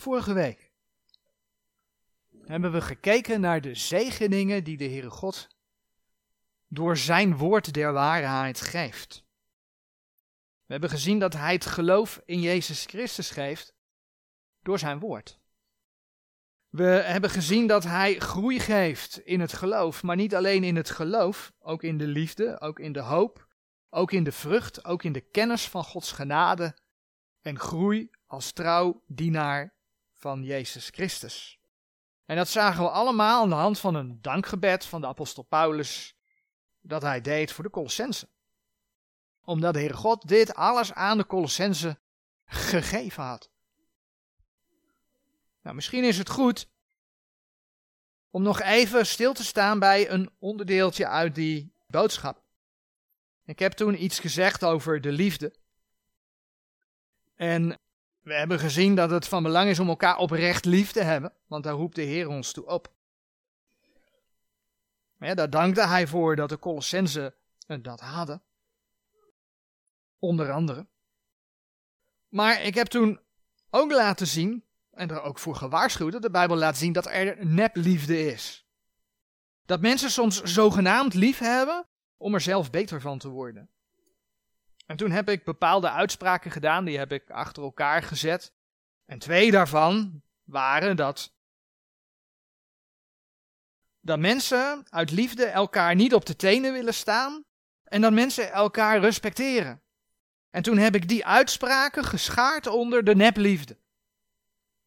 Vorige week hebben we gekeken naar de zegeningen die de Heere God door zijn woord der waarheid geeft. We hebben gezien dat hij het geloof in Jezus Christus geeft door zijn woord. We hebben gezien dat hij groei geeft in het geloof, maar niet alleen in het geloof, ook in de liefde, ook in de hoop, ook in de vrucht, ook in de kennis van Gods genade en groei als trouw dienaar van Jezus Christus. En dat zagen we allemaal aan de hand van een dankgebed van de apostel Paulus dat hij deed voor de Colossense. Omdat de Heere God dit alles aan de Colossense gegeven had. Nou, misschien is het goed om nog even stil te staan bij een onderdeeltje uit die boodschap. Ik heb toen iets gezegd over de liefde. En we hebben gezien dat het van belang is om elkaar oprecht lief te hebben, want daar roept de Heer ons toe op. Daar dankte hij voor dat de Colossense dat hadden. Onder andere. Maar ik heb toen ook laten zien, en er ook voor gewaarschuwd, dat de Bijbel laat zien dat er nepliefde is. Dat mensen soms zogenaamd lief hebben om er zelf beter van te worden. En toen heb ik bepaalde uitspraken gedaan, die heb ik achter elkaar gezet. En twee daarvan waren dat dat mensen uit liefde elkaar niet op de tenen willen staan en dat mensen elkaar respecteren. En toen heb ik die uitspraken geschaard onder de nepliefde.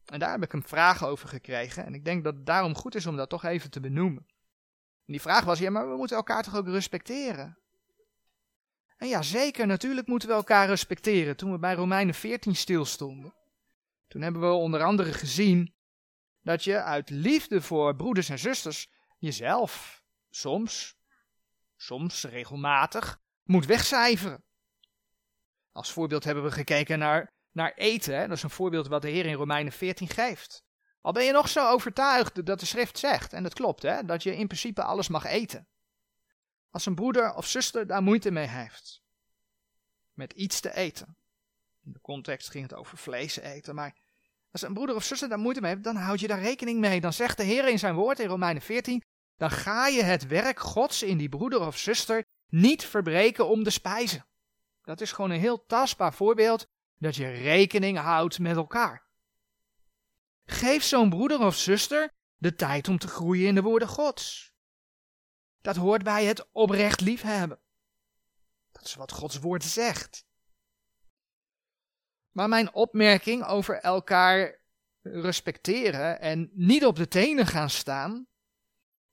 En daar heb ik een vraag over gekregen en ik denk dat het daarom goed is om dat toch even te benoemen. En die vraag was, ja, maar we moeten elkaar toch ook respecteren? Ja, zeker, natuurlijk moeten we elkaar respecteren. Toen we bij Romeinen 14 stilstonden, toen hebben we onder andere gezien dat je uit liefde voor broeders en zusters jezelf soms, soms regelmatig, moet wegcijferen. Als voorbeeld hebben we gekeken naar, naar eten. Hè? Dat is een voorbeeld wat de Heer in Romeinen 14 geeft. Al ben je nog zo overtuigd dat de schrift zegt, en dat klopt, hè, dat je in principe alles mag eten. Als een broeder of zuster daar moeite mee heeft. Met iets te eten. In de context ging het over vlees eten, maar als een broeder of zuster daar moeite mee heeft, dan houd je daar rekening mee. Dan zegt de Heer in zijn woord in Romeinen 14, dan ga je het werk Gods in die broeder of zuster niet verbreken om de spijzen. Dat is gewoon een heel tastbaar voorbeeld dat je rekening houdt met elkaar. Geef zo'n broeder of zuster de tijd om te groeien in de woorden Gods. Dat hoort bij het oprecht liefhebben. Dat is wat Gods woord zegt. Maar mijn opmerking over elkaar respecteren en niet op de tenen gaan staan,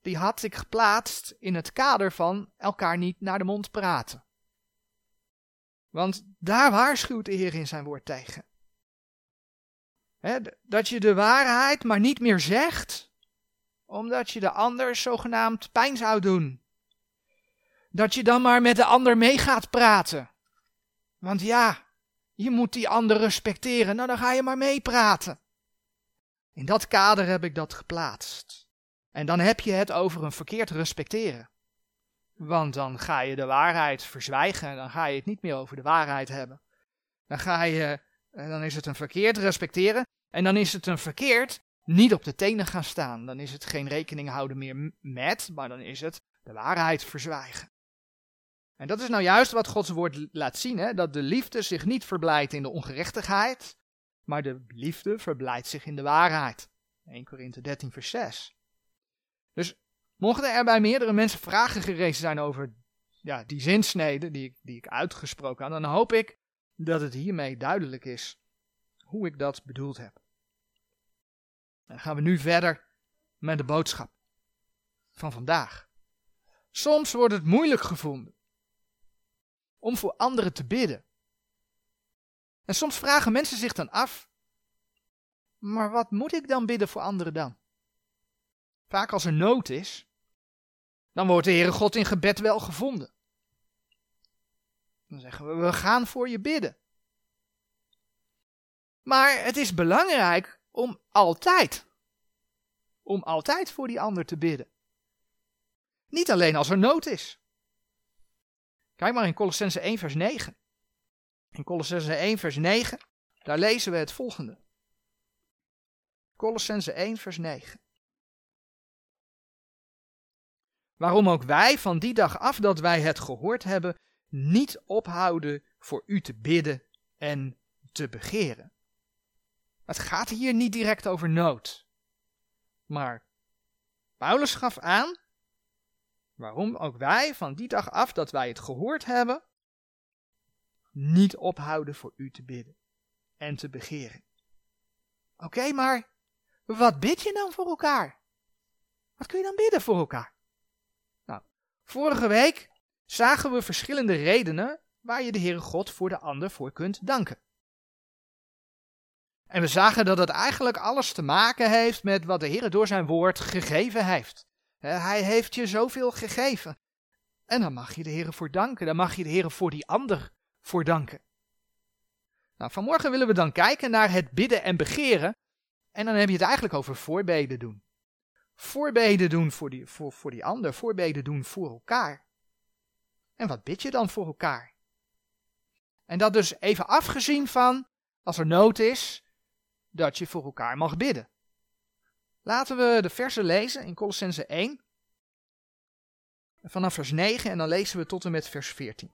die had ik geplaatst in het kader van elkaar niet naar de mond praten. Want daar waarschuwt de Heer in zijn woord tegen. dat je de waarheid maar niet meer zegt, omdat je de ander zogenaamd pijn zou doen. Dat je dan maar met de ander mee gaat praten. Want ja, je moet die ander respecteren, nou dan ga je maar meepraten. In dat kader heb ik dat geplaatst. En dan heb je het over een verkeerd respecteren. Want dan ga je de waarheid verzwijgen en dan ga je het niet meer over de waarheid hebben. Dan, ga je, eh, dan is het een verkeerd respecteren en dan is het een verkeerd niet op de tenen gaan staan. Dan is het geen rekening houden meer met, maar dan is het de waarheid verzwijgen. En dat is nou juist wat Gods woord laat zien, hè? dat de liefde zich niet verblijdt in de ongerechtigheid, maar de liefde verblijdt zich in de waarheid. 1 Korinthe 13 vers 6. Dus mochten er bij meerdere mensen vragen gerezen zijn over ja, die zinsnede die die ik uitgesproken had, dan hoop ik dat het hiermee duidelijk is hoe ik dat bedoeld heb. Dan gaan we nu verder met de boodschap van vandaag. Soms wordt het moeilijk gevonden om voor anderen te bidden. En soms vragen mensen zich dan af, maar wat moet ik dan bidden voor anderen dan? Vaak als er nood is, dan wordt de Heere God in gebed wel gevonden. Dan zeggen we, we gaan voor je bidden. Maar het is belangrijk om altijd, om altijd voor die ander te bidden. Niet alleen als er nood is. Kijk maar in Colossense 1 vers 9. In Colossense 1 vers 9, daar lezen we het volgende. Colossense 1, vers 9. Waarom ook wij van die dag af dat wij het gehoord hebben, niet ophouden voor u te bidden en te begeren. Het gaat hier niet direct over nood. Maar Paulus gaf aan waarom ook wij van die dag af dat wij het gehoord hebben, niet ophouden voor u te bidden en te begeren. Oké, maar wat bid je dan voor elkaar? Wat kun je dan bidden voor elkaar? Nou, vorige week zagen we verschillende redenen waar je de Heere God voor de ander voor kunt danken. En we zagen dat het eigenlijk alles te maken heeft met wat de Heer door zijn woord gegeven heeft. Hij heeft je zoveel gegeven. En dan mag je de Heer voor danken. Dan mag je de Heer voor die ander voor danken. Nou, vanmorgen willen we dan kijken naar het bidden en begeren. En dan heb je het eigenlijk over voorbeden doen. Voorbeden doen voor die, voor, voor die ander, voorbeden doen voor elkaar. En wat bid je dan voor elkaar? En dat dus even afgezien van, als er nood is, dat je voor elkaar mag bidden. Laten we de versen lezen in Colossense 1, vanaf vers 9 en dan lezen we tot en met vers 14.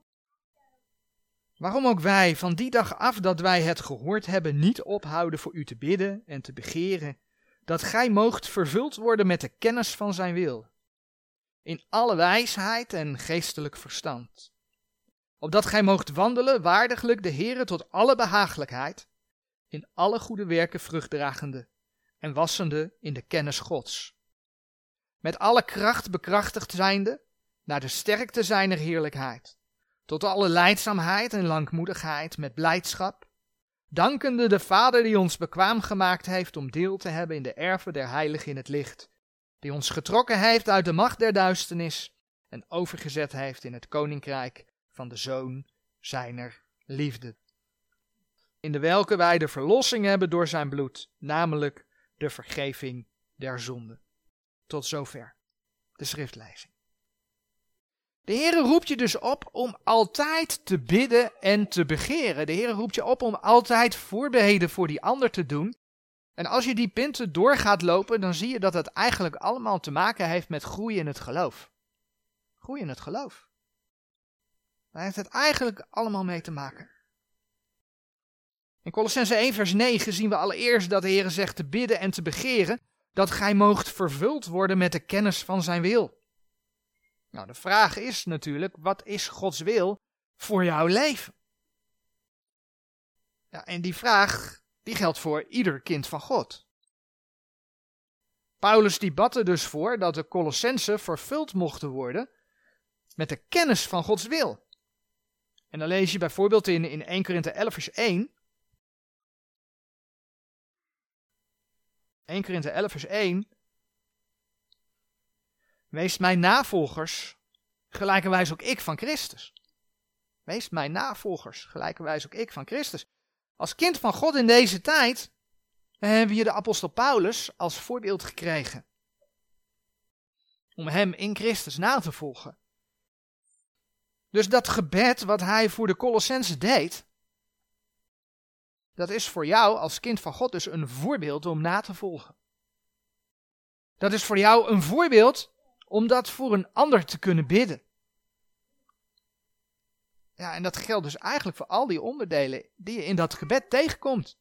Waarom ook wij van die dag af dat wij het gehoord hebben niet ophouden voor u te bidden en te begeren, dat gij moogt vervuld worden met de kennis van zijn wil, in alle wijsheid en geestelijk verstand, opdat gij moogt wandelen waardiglijk de Heere tot alle behagelijkheid, in alle goede werken vruchtdragende en wassende in de kennis Gods. Met alle kracht bekrachtigd zijnde naar de sterkte zijner heerlijkheid, tot alle leidzaamheid en langmoedigheid met blijdschap, dankende de Vader die ons bekwaam gemaakt heeft om deel te hebben in de erven der heiligen in het licht, die ons getrokken heeft uit de macht der duisternis en overgezet heeft in het koninkrijk van de Zoon zijner liefde in de welke wij de verlossing hebben door zijn bloed, namelijk de vergeving der zonden. Tot zover de schriftlezing. De Heere roept je dus op om altijd te bidden en te begeren. De Heere roept je op om altijd voorbeden voor die ander te doen. En als je die punten door gaat lopen, dan zie je dat het eigenlijk allemaal te maken heeft met groei in het geloof. Groei in het geloof. Daar heeft het eigenlijk allemaal mee te maken. In Colossense 1 vers 9 zien we allereerst dat de Heer zegt te bidden en te begeren dat gij moogt vervuld worden met de kennis van zijn wil. Nou, de vraag is natuurlijk, wat is Gods wil voor jouw leven? Ja, en die vraag, die geldt voor ieder kind van God. Paulus die dus voor dat de Colossensen vervuld mochten worden met de kennis van Gods wil. En dan lees je bijvoorbeeld in, in 1 Korinthe 11 vers 1, 1 Korinthe 11 vers 1. Wees mijn navolgers, gelijkerwijs ook ik van Christus. Wees mijn navolgers, gelijkerwijs ook ik van Christus. Als kind van God in deze tijd hebben we de apostel Paulus als voorbeeld gekregen. Om hem in Christus na te volgen. Dus dat gebed wat hij voor de Colossense deed, dat is voor jou als kind van God dus een voorbeeld om na te volgen. Dat is voor jou een voorbeeld om dat voor een ander te kunnen bidden. Ja, en dat geldt dus eigenlijk voor al die onderdelen die je in dat gebed tegenkomt.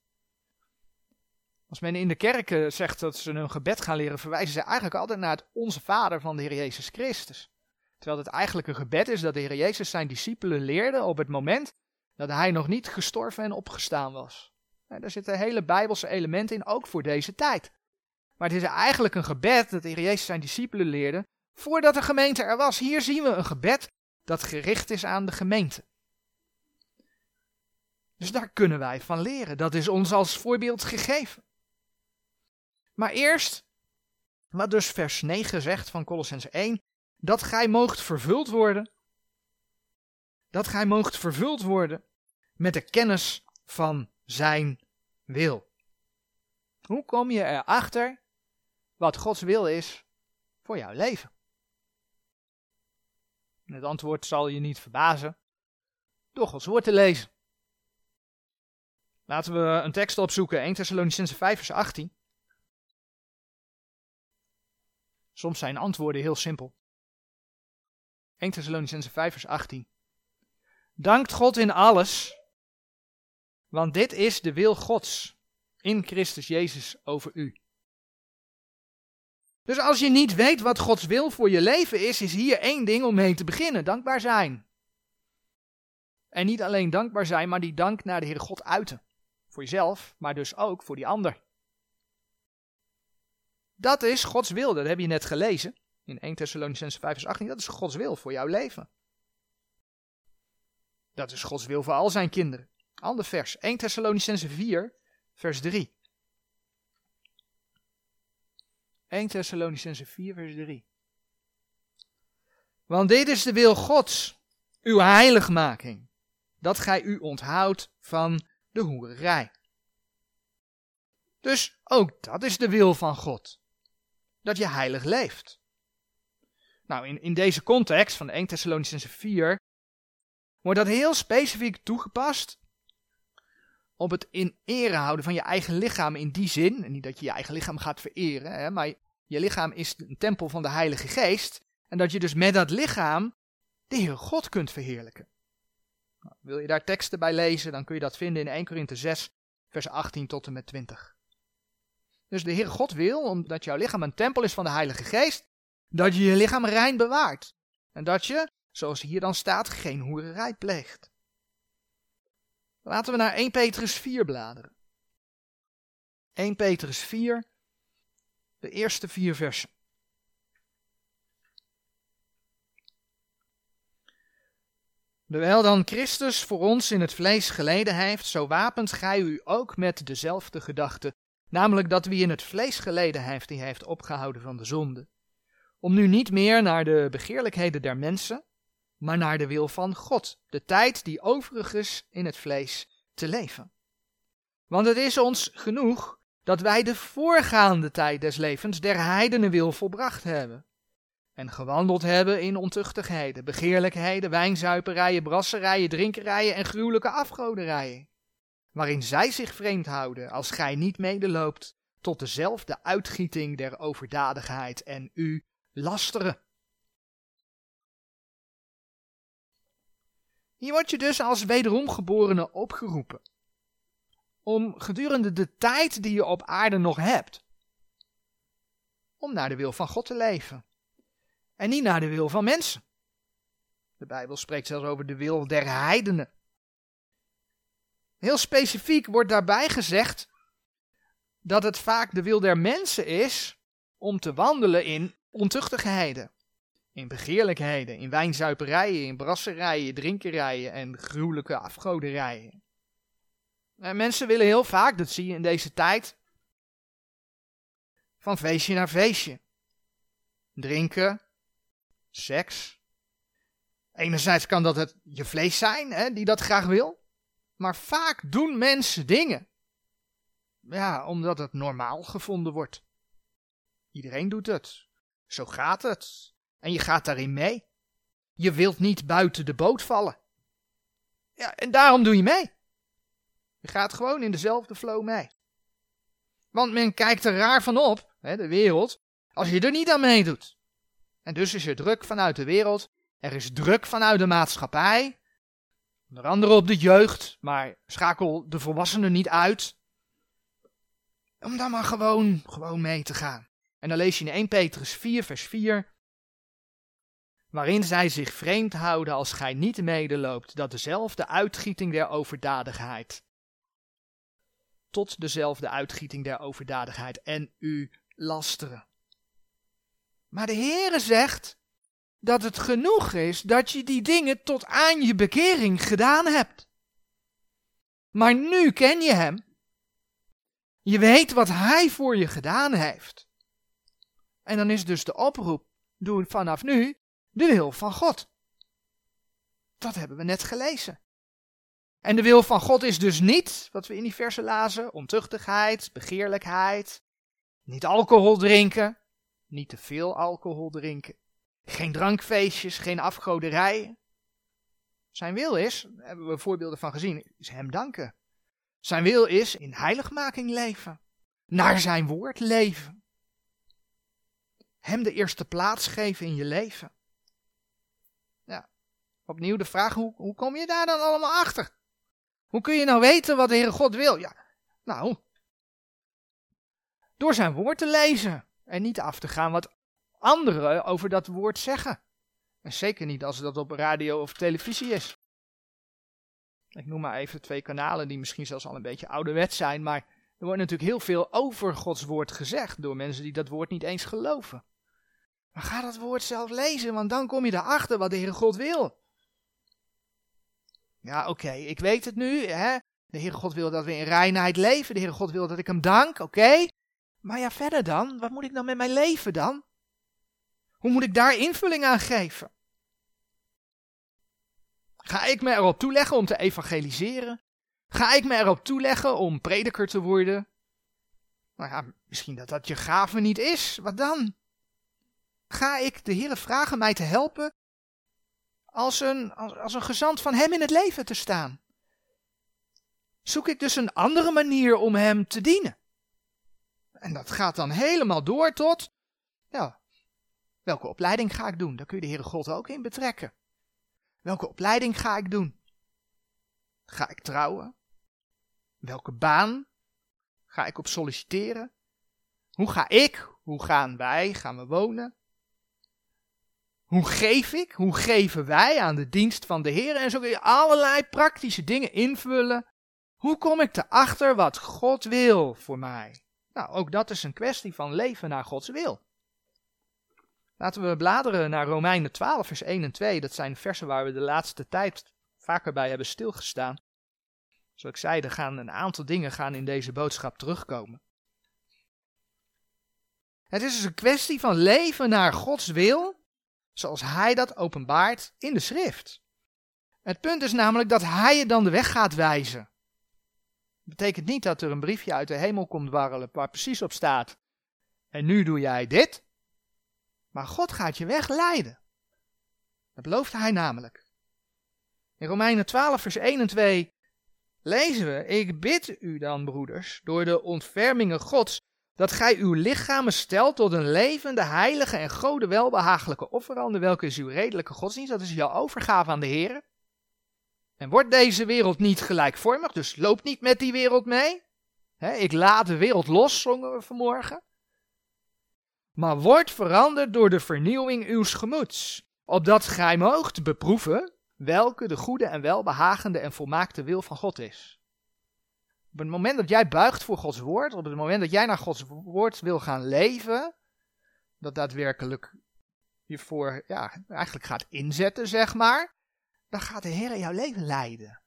Als men in de kerk zegt dat ze een gebed gaan leren, verwijzen ze eigenlijk altijd naar het Onze Vader van de Heer Jezus Christus. Terwijl het eigenlijk een gebed is dat de Heer Jezus zijn discipelen leerde op het moment dat hij nog niet gestorven en opgestaan was. Nou, daar zitten hele bijbelse elementen in, ook voor deze tijd. Maar het is eigenlijk een gebed dat de Heer Jezus zijn discipelen leerde voordat de gemeente er was. Hier zien we een gebed dat gericht is aan de gemeente. Dus daar kunnen wij van leren. Dat is ons als voorbeeld gegeven. Maar eerst, wat dus vers 9 zegt van Colossens 1, dat gij moogt vervuld worden. Dat gij moogt vervuld worden met de kennis van zijn wil. Hoe kom je erachter wat Gods wil is voor jouw leven? het antwoord zal je niet verbazen door Gods woord te lezen. Laten we een tekst opzoeken, 1 Thessalonicense 5 vers 18. Soms zijn antwoorden heel simpel. 1 Thessalonicense 5 vers 18. Dankt God in alles, want dit is de wil Gods in Christus Jezus over u. Dus als je niet weet wat Gods wil voor je leven is, is hier één ding om mee te beginnen: dankbaar zijn. En niet alleen dankbaar zijn, maar die dank naar de Heere God uiten. Voor jezelf, maar dus ook voor die ander. Dat is Gods wil, dat heb je net gelezen in 1 Thessalonicense 5 vers 18. Dat is Gods wil voor jouw leven. Dat is Gods wil voor al zijn kinderen. Ander vers, 1 Thessalonicense 4 vers 3. 1 Thessalonicense 4 vers 3. Want dit is de wil Gods, uw heiligmaking, dat gij u onthoudt van de hoererij. Dus ook dat is de wil van God. Dat je heilig leeft. Nou, in, in deze context van 1 Thessalonicense 4 wordt dat heel specifiek toegepast op het in ere houden van je eigen lichaam in die zin. En niet dat je je eigen lichaam gaat vereren, hè, maar je lichaam is een tempel van de Heilige Geest. En dat je dus met dat lichaam de Heer God kunt verheerlijken. Nou, wil je daar teksten bij lezen, dan kun je dat vinden in 1 Korinthe 6, vers 18 tot en met 20. Dus de Heer God wil, omdat jouw lichaam een tempel is van de Heilige Geest, dat je je lichaam rein bewaart. En dat je, zoals hier dan staat, geen hoererij pleegt. Laten we naar 1 Petrus 4 bladeren. 1 Petrus 4, de eerste vier versen. Terwijl dan Christus voor ons in het vlees geleden heeft, zo wapent gij u ook met dezelfde gedachte, namelijk dat wie in het vlees geleden heeft, die heeft opgehouden van de zonde, om nu niet meer naar de begeerlijkheden der mensen, maar naar de wil van God, de tijd die overig is in het vlees, te leven. Want het is ons genoeg dat wij de voorgaande tijd des levens der heidenen wil volbracht hebben. En gewandeld hebben in ontuchtigheden, begeerlijkheden, wijnzuiperijen, brasserijen, drinkerijen en gruwelijke afgoderijen. Waarin zij zich vreemd houden, als gij niet medeloopt tot dezelfde uitgieting der overdadigheid en u lasteren. Hier word je dus als wederomgeborene opgeroepen. Om gedurende de tijd die je op aarde nog hebt, om naar de wil van God te leven. En niet naar de wil van mensen. De Bijbel spreekt zelfs over de wil der heidenen. Heel specifiek wordt daarbij gezegd dat het vaak de wil der mensen is om te wandelen in ontuchtigheden in begeerlijkheden, in wijnzuiperijen, in brasserijen, drinkerijen en gruwelijke afgoderijen. En mensen willen heel vaak, dat zie je in deze tijd, van feestje naar feestje. Drinken, seks. Enerzijds kan dat het je vlees zijn, hè, die dat graag wil. Maar vaak doen mensen dingen. Ja, omdat het normaal gevonden wordt. Iedereen doet het. Zo gaat het. En je gaat daarin mee. Je wilt niet buiten de boot vallen. Ja, en daarom doe je mee. Je gaat gewoon in dezelfde flow mee. Want men kijkt er raar van op, hè, de wereld, als je er niet aan meedoet. En dus is er druk vanuit de wereld, er is druk vanuit de maatschappij, onder andere op de jeugd, maar schakel de volwassenen niet uit. Om dan maar gewoon, gewoon mee te gaan. En dan lees je in 1 Petrus 4, vers 4 waarin zij zich vreemd houden als gij niet medeloopt, dat dezelfde uitgieting der overdadigheid, tot dezelfde uitgieting der overdadigheid en u lasteren. Maar de Heere zegt dat het genoeg is dat je die dingen tot aan je bekering gedaan hebt. Maar nu ken je Hem. Je weet wat Hij voor je gedaan heeft. En dan is dus de oproep, doe vanaf nu de wil van God. Dat hebben we net gelezen. En de wil van God is dus niet, wat we in die versen lazen, ontuchtigheid, begeerlijkheid, niet alcohol drinken, niet te veel alcohol drinken, geen drankfeestjes, geen afgoderijen. Zijn wil is, daar hebben we voorbeelden van gezien, is hem danken. Zijn wil is in heiligmaking leven, naar zijn woord leven. Hem de eerste plaats geven in je leven. Ja, opnieuw de vraag, hoe, kom je daar dan allemaal achter? Hoe kun je nou weten wat de Heere God wil? Ja, nou, door zijn woord te lezen en niet af te gaan wat anderen over dat woord zeggen. En zeker niet als dat op radio of televisie is. Ik noem maar even twee kanalen die misschien zelfs al een beetje ouderwet zijn, maar er wordt natuurlijk heel veel over Gods woord gezegd door mensen die dat woord niet eens geloven. Maar ga dat woord zelf lezen, want dan kom je erachter wat de Heere God wil. Ja, oké, ik weet het nu. Hè? De Heere God wil dat we in reinheid leven. De Heere God wil dat ik hem dank, oké. Maar ja, verder dan? Wat moet ik dan met mijn leven dan? Hoe moet ik daar invulling aan geven? Ga ik me erop toeleggen om te evangeliseren? Ga ik me erop toeleggen om prediker te worden? Nou ja, misschien dat dat je gave niet is. Wat dan? Ga ik de Heer vragen mij te helpen als een, als, als een gezant van Hem in het leven te staan? Zoek ik dus een andere manier om Hem te dienen? En dat gaat dan helemaal door tot, ja, welke opleiding ga ik doen? Daar kun je de Heere God ook in betrekken. Welke opleiding ga ik doen? Ga ik trouwen? Welke baan ga ik op solliciteren? Hoe ga ik, hoe gaan wij, gaan we wonen? Hoe geef ik, hoe geven wij aan de dienst van de Heer? En zo kun je allerlei praktische dingen invullen. Hoe kom ik erachter wat God wil voor mij? Nou, ook dat is een kwestie van leven naar Gods wil. Laten we bladeren naar Romeinen 12, vers 1 en 2. Dat zijn versen waar we de laatste tijd vaker bij hebben stilgestaan. Zoals ik zei, er gaan een aantal dingen gaan in deze boodschap terugkomen. Het is dus een kwestie van leven naar Gods wil, zoals Hij dat openbaart in de schrift. Het punt is namelijk dat Hij je dan de weg gaat wijzen. Dat betekent niet dat er een briefje uit de hemel komt warrelen waar precies op staat. En nu doe jij dit. Maar God gaat je weg leiden. Dat belooft hij namelijk. In Romeinen 12, vers 1 en 2 lezen we: Ik bid u dan, broeders, door de ontfermingen Gods, dat gij uw lichamen stelt tot een levende, heilige en gode welbehagelijke offerande, welke is uw redelijke godsdienst, dat is jouw overgave aan de Heer. En wordt deze wereld niet gelijkvormig, dus loop niet met die wereld mee. ik laat de wereld los, zongen we vanmorgen. Maar wordt veranderd door de vernieuwing uws gemoeds, opdat gij moogt beproeven welke de goede en welbehagende en volmaakte wil van God is. Op het moment dat jij buigt voor Gods woord, op het moment dat jij naar Gods woord wil gaan leven, dat daadwerkelijk je voor, ja, eigenlijk gaat inzetten, zeg maar, dan gaat de Heer jouw leven leiden.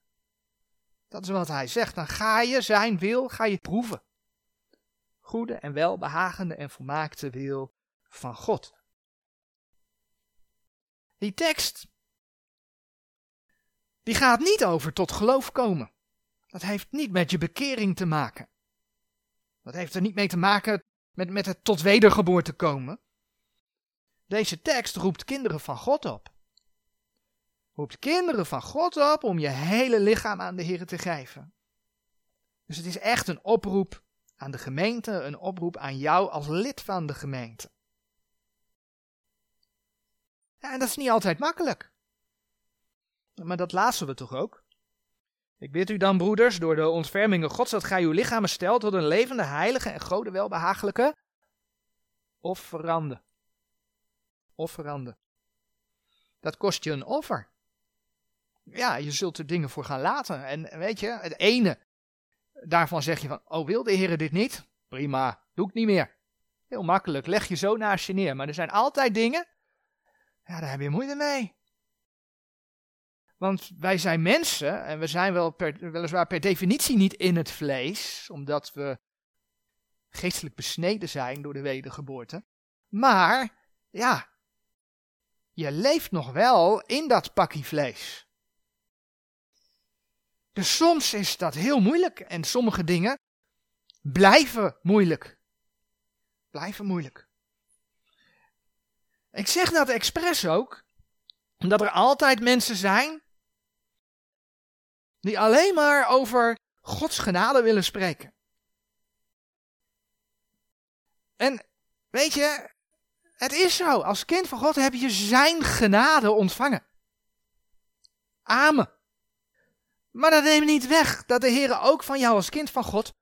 Dat is wat hij zegt. Dan ga je zijn wil, ga je proeven. Goede en welbehagende en volmaakte wil van God. Die tekst, die gaat niet over tot geloof komen. Dat heeft niet met je bekering te maken. Dat heeft er niet mee te maken met, met het tot wedergeboorte komen. Deze tekst roept kinderen van God op roept kinderen van God op om je hele lichaam aan de Heer te geven. Dus het is echt een oproep aan de gemeente, een oproep aan jou als lid van de gemeente. En dat is niet altijd makkelijk. Maar dat lazen we toch ook? Ik bid u dan, broeders, door de ontfermingen Gods, dat gij uw lichamen stelt tot een levende, heilige en gode welbehagelijke offerande. Offerande. Dat kost je een offer ja, je zult er dingen voor gaan laten. En weet je, het ene, daarvan zeg je van, oh wil de Heer dit niet? Prima, doe ik niet meer. Heel makkelijk, leg je zo naast je neer. Maar er zijn altijd dingen, ja, daar heb je moeite mee. Want wij zijn mensen en we zijn wel weliswaar per definitie niet in het vlees, omdat we geestelijk besneden zijn door de wedergeboorte. Maar, ja, je leeft nog wel in dat pakje vlees. Dus soms is dat heel moeilijk en sommige dingen blijven moeilijk. Blijven moeilijk. Ik zeg dat expres ook, omdat er altijd mensen zijn die alleen maar over Gods genade willen spreken. En weet je, Het is zo. Als kind van God heb je zijn genade ontvangen. Amen. Maar dat neemt niet weg dat de Heer ook van jou als kind van God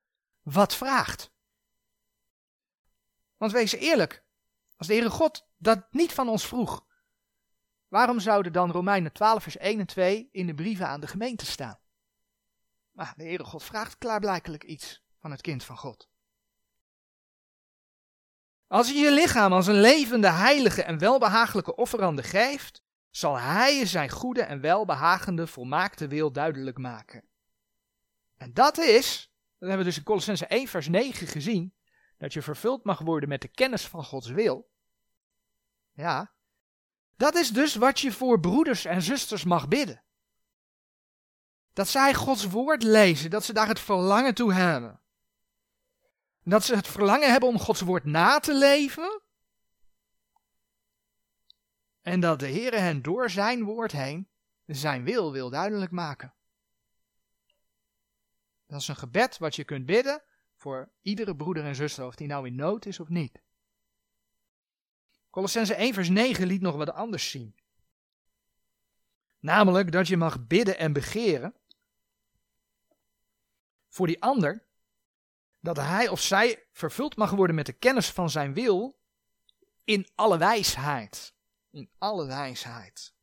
wat vraagt. Want wees eerlijk, als de Heere God dat niet van ons vroeg, waarom zouden dan Romeinen 12 vers 1 en 2 in de brieven aan de gemeente staan? Maar de Heere God vraagt klaarblijkelijk iets van het kind van God. Als je je lichaam als een levende, heilige en welbehagelijke offerande geeft, zal Hij je zijn goede en welbehagende, volmaakte wil duidelijk maken. En dat is, dat hebben we dus in Colossense 1 vers 9 gezien, dat je vervuld mag worden met de kennis van Gods wil. Ja, dat is dus wat je voor broeders en zusters mag bidden. Dat zij Gods woord lezen, dat ze daar het verlangen toe hebben. Dat ze het verlangen hebben om Gods woord na te leven. En dat de Heer hen door zijn woord heen zijn wil wil duidelijk maken. Dat is een gebed wat je kunt bidden voor iedere broeder en zuster, of die nou in nood is of niet. Colossense 1 vers 9 liet nog wat anders zien. Namelijk dat je mag bidden en begeren voor die ander, dat hij of zij vervuld mag worden met de kennis van zijn wil in alle wijsheid. In alle wijsheid.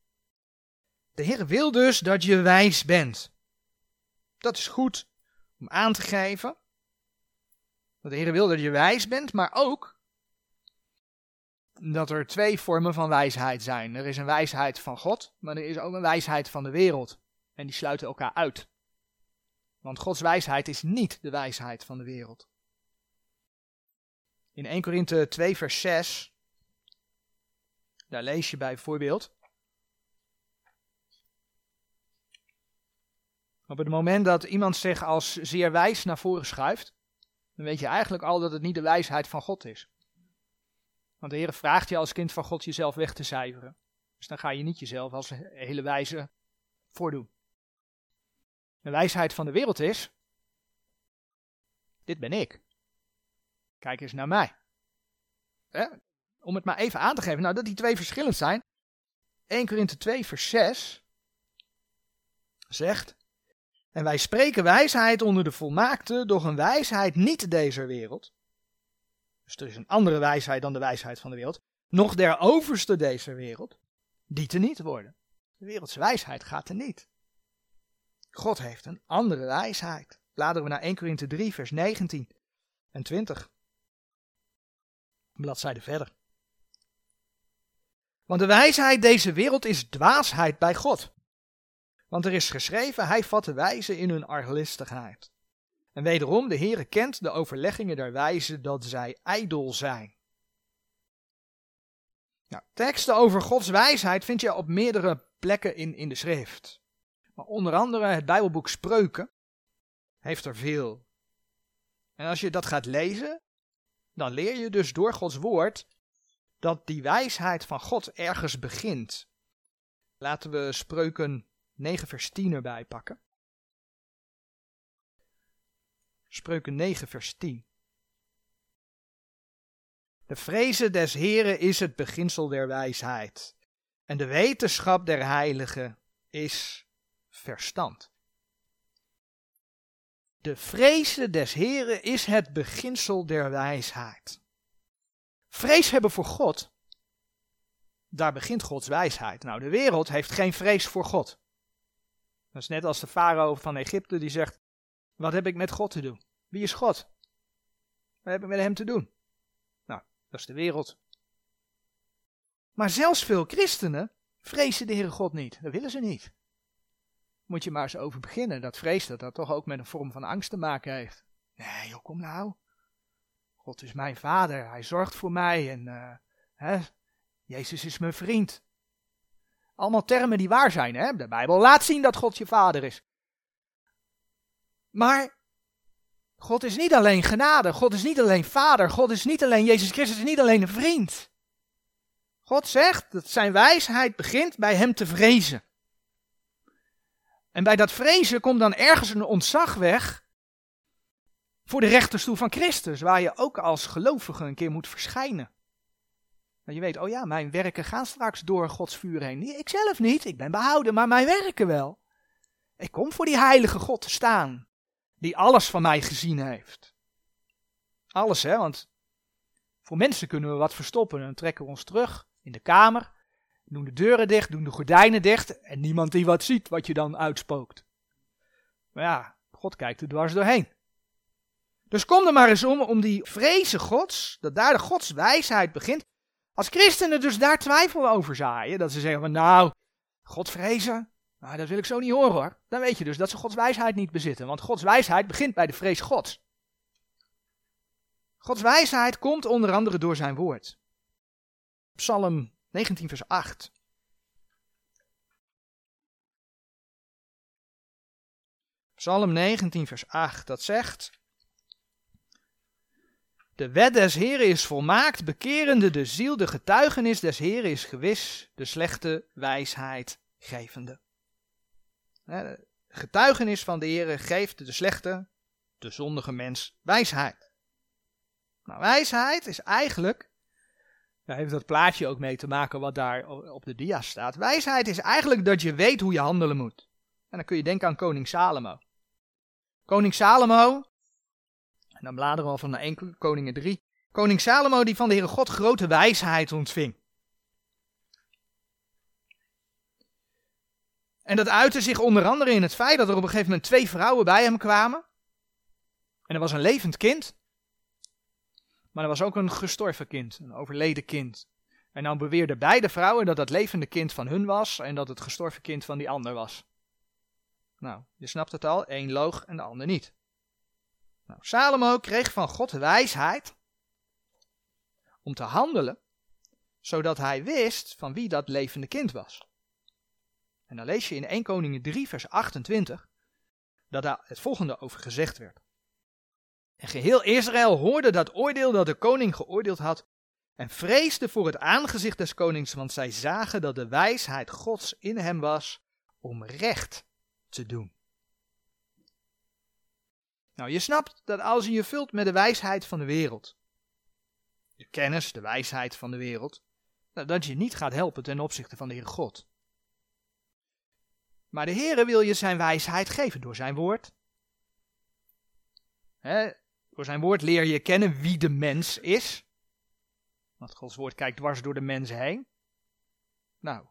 De Heer wil dus dat je wijs bent. Dat is goed om aan te geven. Dat de Heer wil dat je wijs bent, maar ook dat er twee vormen van wijsheid zijn. Er is een wijsheid van God, maar er is ook een wijsheid van de wereld. En die sluiten elkaar uit. Want Gods wijsheid is niet de wijsheid van de wereld. In 1 Korinthe 2 vers 6, daar lees je bijvoorbeeld. Op het moment dat iemand zich als zeer wijs naar voren schuift, dan weet je eigenlijk al dat het niet de wijsheid van God is. Want de Heer vraagt je als kind van God jezelf weg te cijferen. Dus dan ga je niet jezelf als hele wijze voordoen. De wijsheid van de wereld is, dit ben ik. Kijk eens naar mij. Om het maar even aan te geven, nou dat die twee verschillend zijn. 1 Korinthe 2 vers 6 zegt, en wij spreken wijsheid onder de volmaakte, doch een wijsheid niet deze wereld. Dus er is een andere wijsheid dan de wijsheid van de wereld. Nog der overste deze wereld, die te niet worden. De wereldse wijsheid gaat er niet. God heeft een andere wijsheid. Bladeren we naar 1 Korinthe 3, vers 19 en 20. Bladzijde verder. Want de wijsheid deze wereld is dwaasheid bij God. Want er is geschreven, hij vat de wijzen in hun arglistigheid. En wederom, de Heere kent de overleggingen der wijzen dat zij ijdel zijn. Nou, teksten over Gods wijsheid vind je op meerdere plekken in, in de schrift. Maar onder andere het Bijbelboek Spreuken heeft er veel. En als je dat gaat lezen, dan leer je dus door Gods woord dat die wijsheid van God ergens begint. Laten we Spreuken 9 vers 10 erbij pakken. Spreuken 9 vers 10. De vrezen des Heren is het beginsel der wijsheid, en de wetenschap der heiligen is verstand. De vrezen des Heren is het beginsel der wijsheid. Vrees hebben voor God, daar begint Gods wijsheid. Nou, de wereld heeft geen vrees voor God. Dat is net als de farao van Egypte die zegt, wat heb ik met God te doen? Wie is God? Wat heb ik met hem te doen? Nou, dat is de wereld. Maar zelfs veel christenen vrezen de Heere God niet. Dat willen ze niet. Moet je maar eens over beginnen. Dat vrees dat dat toch ook met een vorm van angst te maken heeft. Nee, joh, kom nou. God is mijn vader. Hij zorgt voor mij. En uh, hè, Jezus is mijn vriend. Allemaal termen die waar zijn. Hè? De Bijbel laat zien dat God je vader is. Maar God is niet alleen genade. God is niet alleen vader. God is niet alleen Jezus Christus. is niet alleen een vriend. God zegt dat zijn wijsheid begint bij hem te vrezen. En bij dat vrezen komt dan ergens een ontzag weg voor de rechterstoel van Christus, waar je ook als gelovige een keer moet verschijnen. Dat je weet, oh ja, mijn werken gaan straks door Gods vuur heen. Ik zelf niet, ik ben behouden, maar mijn werken wel. Ik kom voor die heilige God te staan, die alles van mij gezien heeft. Alles, hè, want voor mensen kunnen we wat verstoppen. Dan trekken we ons terug in de kamer, doen de deuren dicht, doen de gordijnen dicht en niemand die wat ziet wat je dan uitspookt. Maar ja, God kijkt er dwars doorheen. Dus kom er maar eens om, om die vrezen gods, dat daar de gods wijsheid begint. Als christenen dus daar twijfel over zaaien, dat ze zeggen van nou, God vrezen, nou dat wil ik zo niet horen hoor. Dan weet je dus dat ze Gods wijsheid niet bezitten, want Gods wijsheid begint bij de vrees gods. Gods wijsheid komt onder andere door zijn woord. Psalm 19 vers 8. Psalm 19 vers 8, dat zegt... De wet des Heren is volmaakt, bekerende de ziel, de getuigenis des Heren is gewis, de slechte wijsheid gevende. De getuigenis van de Heren geeft de slechte, de zondige mens wijsheid. Nou, wijsheid is eigenlijk, daar heeft dat plaatje ook mee te maken wat daar op de dia staat. Wijsheid is eigenlijk dat je weet hoe je handelen moet. En dan kun je denken aan koning Salomo. Koning Salomo, en dan bladeren we van de 1 Koningen 3. Koning Salomo die van de Heere God grote wijsheid ontving. En dat uitte zich onder andere in het feit dat er op een gegeven moment twee vrouwen bij hem kwamen. En er was een levend kind. Maar er was ook een gestorven kind, een overleden kind. En dan beweerden beide vrouwen dat dat levende kind van hun was en dat het gestorven kind van die ander was. Nou, je snapt het al, één loog en de ander niet. Nou, Salomo kreeg van God wijsheid om te handelen, zodat hij wist van wie dat levende kind was. En dan lees je in 1 Koningen 3 vers 28 dat daar het volgende over gezegd werd. En geheel Israël hoorde dat oordeel dat de koning geoordeeld had en vreesde voor het aangezicht des konings, want zij zagen dat de wijsheid Gods in hem was om recht te doen. Nou, je snapt dat als je je vult met de wijsheid van de wereld, de kennis, de wijsheid van de wereld, nou, dat je niet gaat helpen ten opzichte van de Heer God. Maar de Heere wil je zijn wijsheid geven door zijn woord. Door zijn woord leer je kennen wie de mens is. Want Gods woord kijkt dwars door de mens heen. Nou,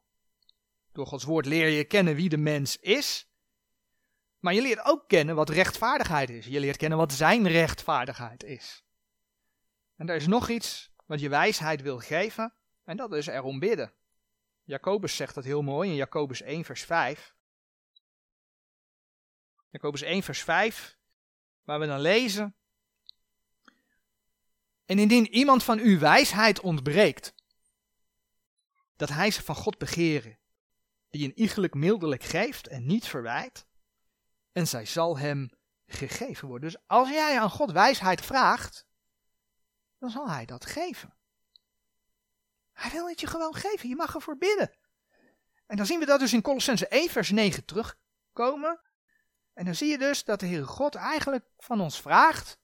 door Gods woord leer je kennen wie de mens is. Maar je leert ook kennen wat rechtvaardigheid is. Je leert kennen wat zijn rechtvaardigheid is. En er is nog iets wat je wijsheid wil geven, en dat is erom bidden. Jacobus zegt dat heel mooi in Jacobus 1, vers 5. Jacobus 1, vers 5, waar we dan lezen. En indien iemand van u wijsheid ontbreekt, dat hij ze van God begeren, die een iegelijk mildelijk geeft en niet verwijt, en zij zal hem gegeven worden. Dus als jij aan God wijsheid vraagt, dan zal hij dat geven. Hij wil het je gewoon geven, je mag ervoor bidden. En dan zien we dat dus in Colossense 1 vers 9 terugkomen. En dan zie je dus dat de Heere God eigenlijk van ons vraagt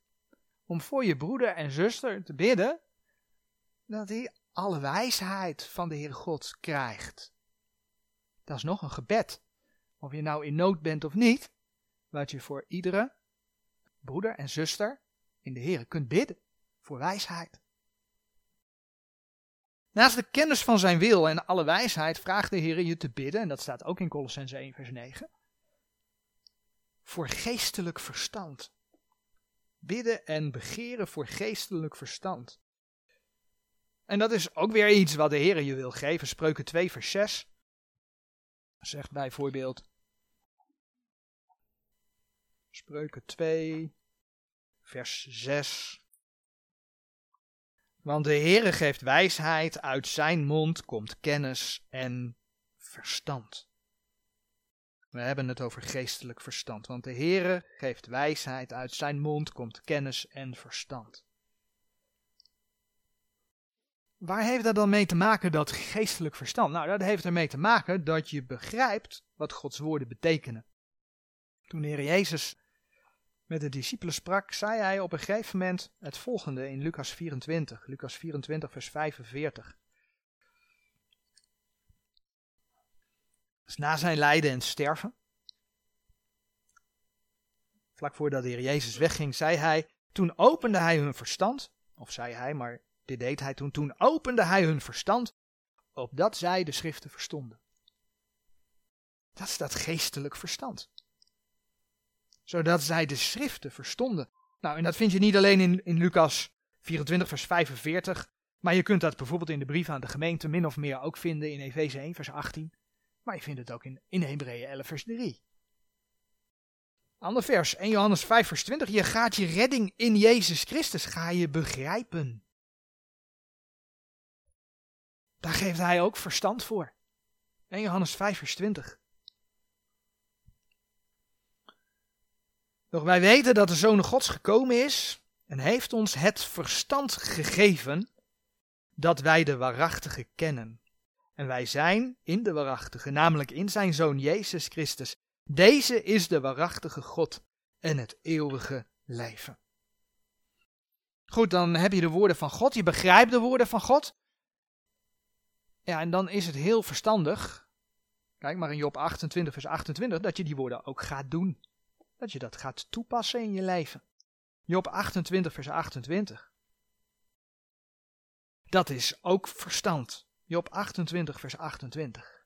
om voor je broeder en zuster te bidden, dat hij alle wijsheid van de Heere God krijgt. Dat is nog een gebed. Of je nou in nood bent of niet, wat je voor iedere broeder en zuster in de Heer kunt bidden voor wijsheid. Naast de kennis van zijn wil en alle wijsheid vraagt de Heer je te bidden, en dat staat ook in Colossense 1 vers 9, voor geestelijk verstand. Bidden en begeren voor geestelijk verstand. En dat is ook weer iets wat de Heer je wil geven. Spreuken 2 vers 6 zegt bijvoorbeeld, Spreuken 2, vers 6. Want de Heere geeft wijsheid, uit zijn mond komt kennis en verstand. We hebben het over geestelijk verstand, want de Heere geeft wijsheid, uit zijn mond komt kennis en verstand. Waar heeft dat dan mee te maken, dat geestelijk verstand? Nou, dat heeft ermee te maken dat je begrijpt wat Gods woorden betekenen. Toen de Heer Jezus met de discipelen sprak, zei hij op een gegeven moment het volgende in Lucas 24. Lucas 24, vers 45. Dus na zijn lijden en sterven. Vlak voordat de Heer Jezus wegging, zei hij, toen opende hij hun verstand, of zei hij, maar dit deed hij toen, toen opende hij hun verstand, opdat zij de schriften verstonden. Dat is dat geestelijk verstand. Zodat zij de schriften verstonden. Nou, en dat vind je niet alleen in, in Lucas 24, vers 45, maar je kunt dat bijvoorbeeld in de brief aan de gemeente min of meer ook vinden in Efeze 1, vers 18. Maar je vindt het ook in, in Hebreeën 11, vers 3. Ander vers, 1 Johannes 5, vers 20. Je gaat je redding in Jezus Christus, ga je begrijpen. Daar geeft hij ook verstand voor. 1 Johannes 5, vers 20. Doch wij weten dat de Zoon Gods gekomen is en heeft ons het verstand gegeven dat wij de waarachtige kennen. En wij zijn in de waarachtige, namelijk in zijn Zoon Jezus Christus. Deze is de waarachtige God en het eeuwige leven. Goed, dan heb je de woorden van God, je begrijpt de woorden van God. Ja, en dan is het heel verstandig, kijk maar in Job 28, vers 28, dat je die woorden ook gaat doen. Dat je dat gaat toepassen in je leven. Job 28, vers 28. Dat is ook verstand. Job 28, vers 28.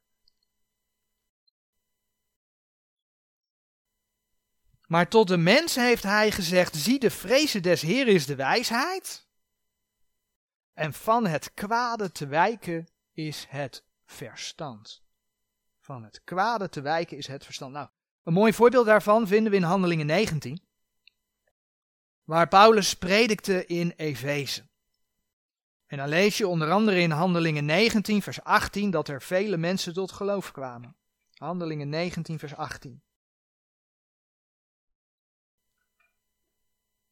Maar tot de mens heeft hij gezegd: Zie, de vrezen des Heer is de wijsheid. En van het kwade te wijken is het verstand. Van het kwade te wijken is het verstand. Nou, een mooi voorbeeld daarvan vinden we in Handelingen 19, waar Paulus predikte in Efeze. En dan lees je onder andere in Handelingen 19, vers 18, dat er vele mensen tot geloof kwamen. Handelingen 19, vers 18.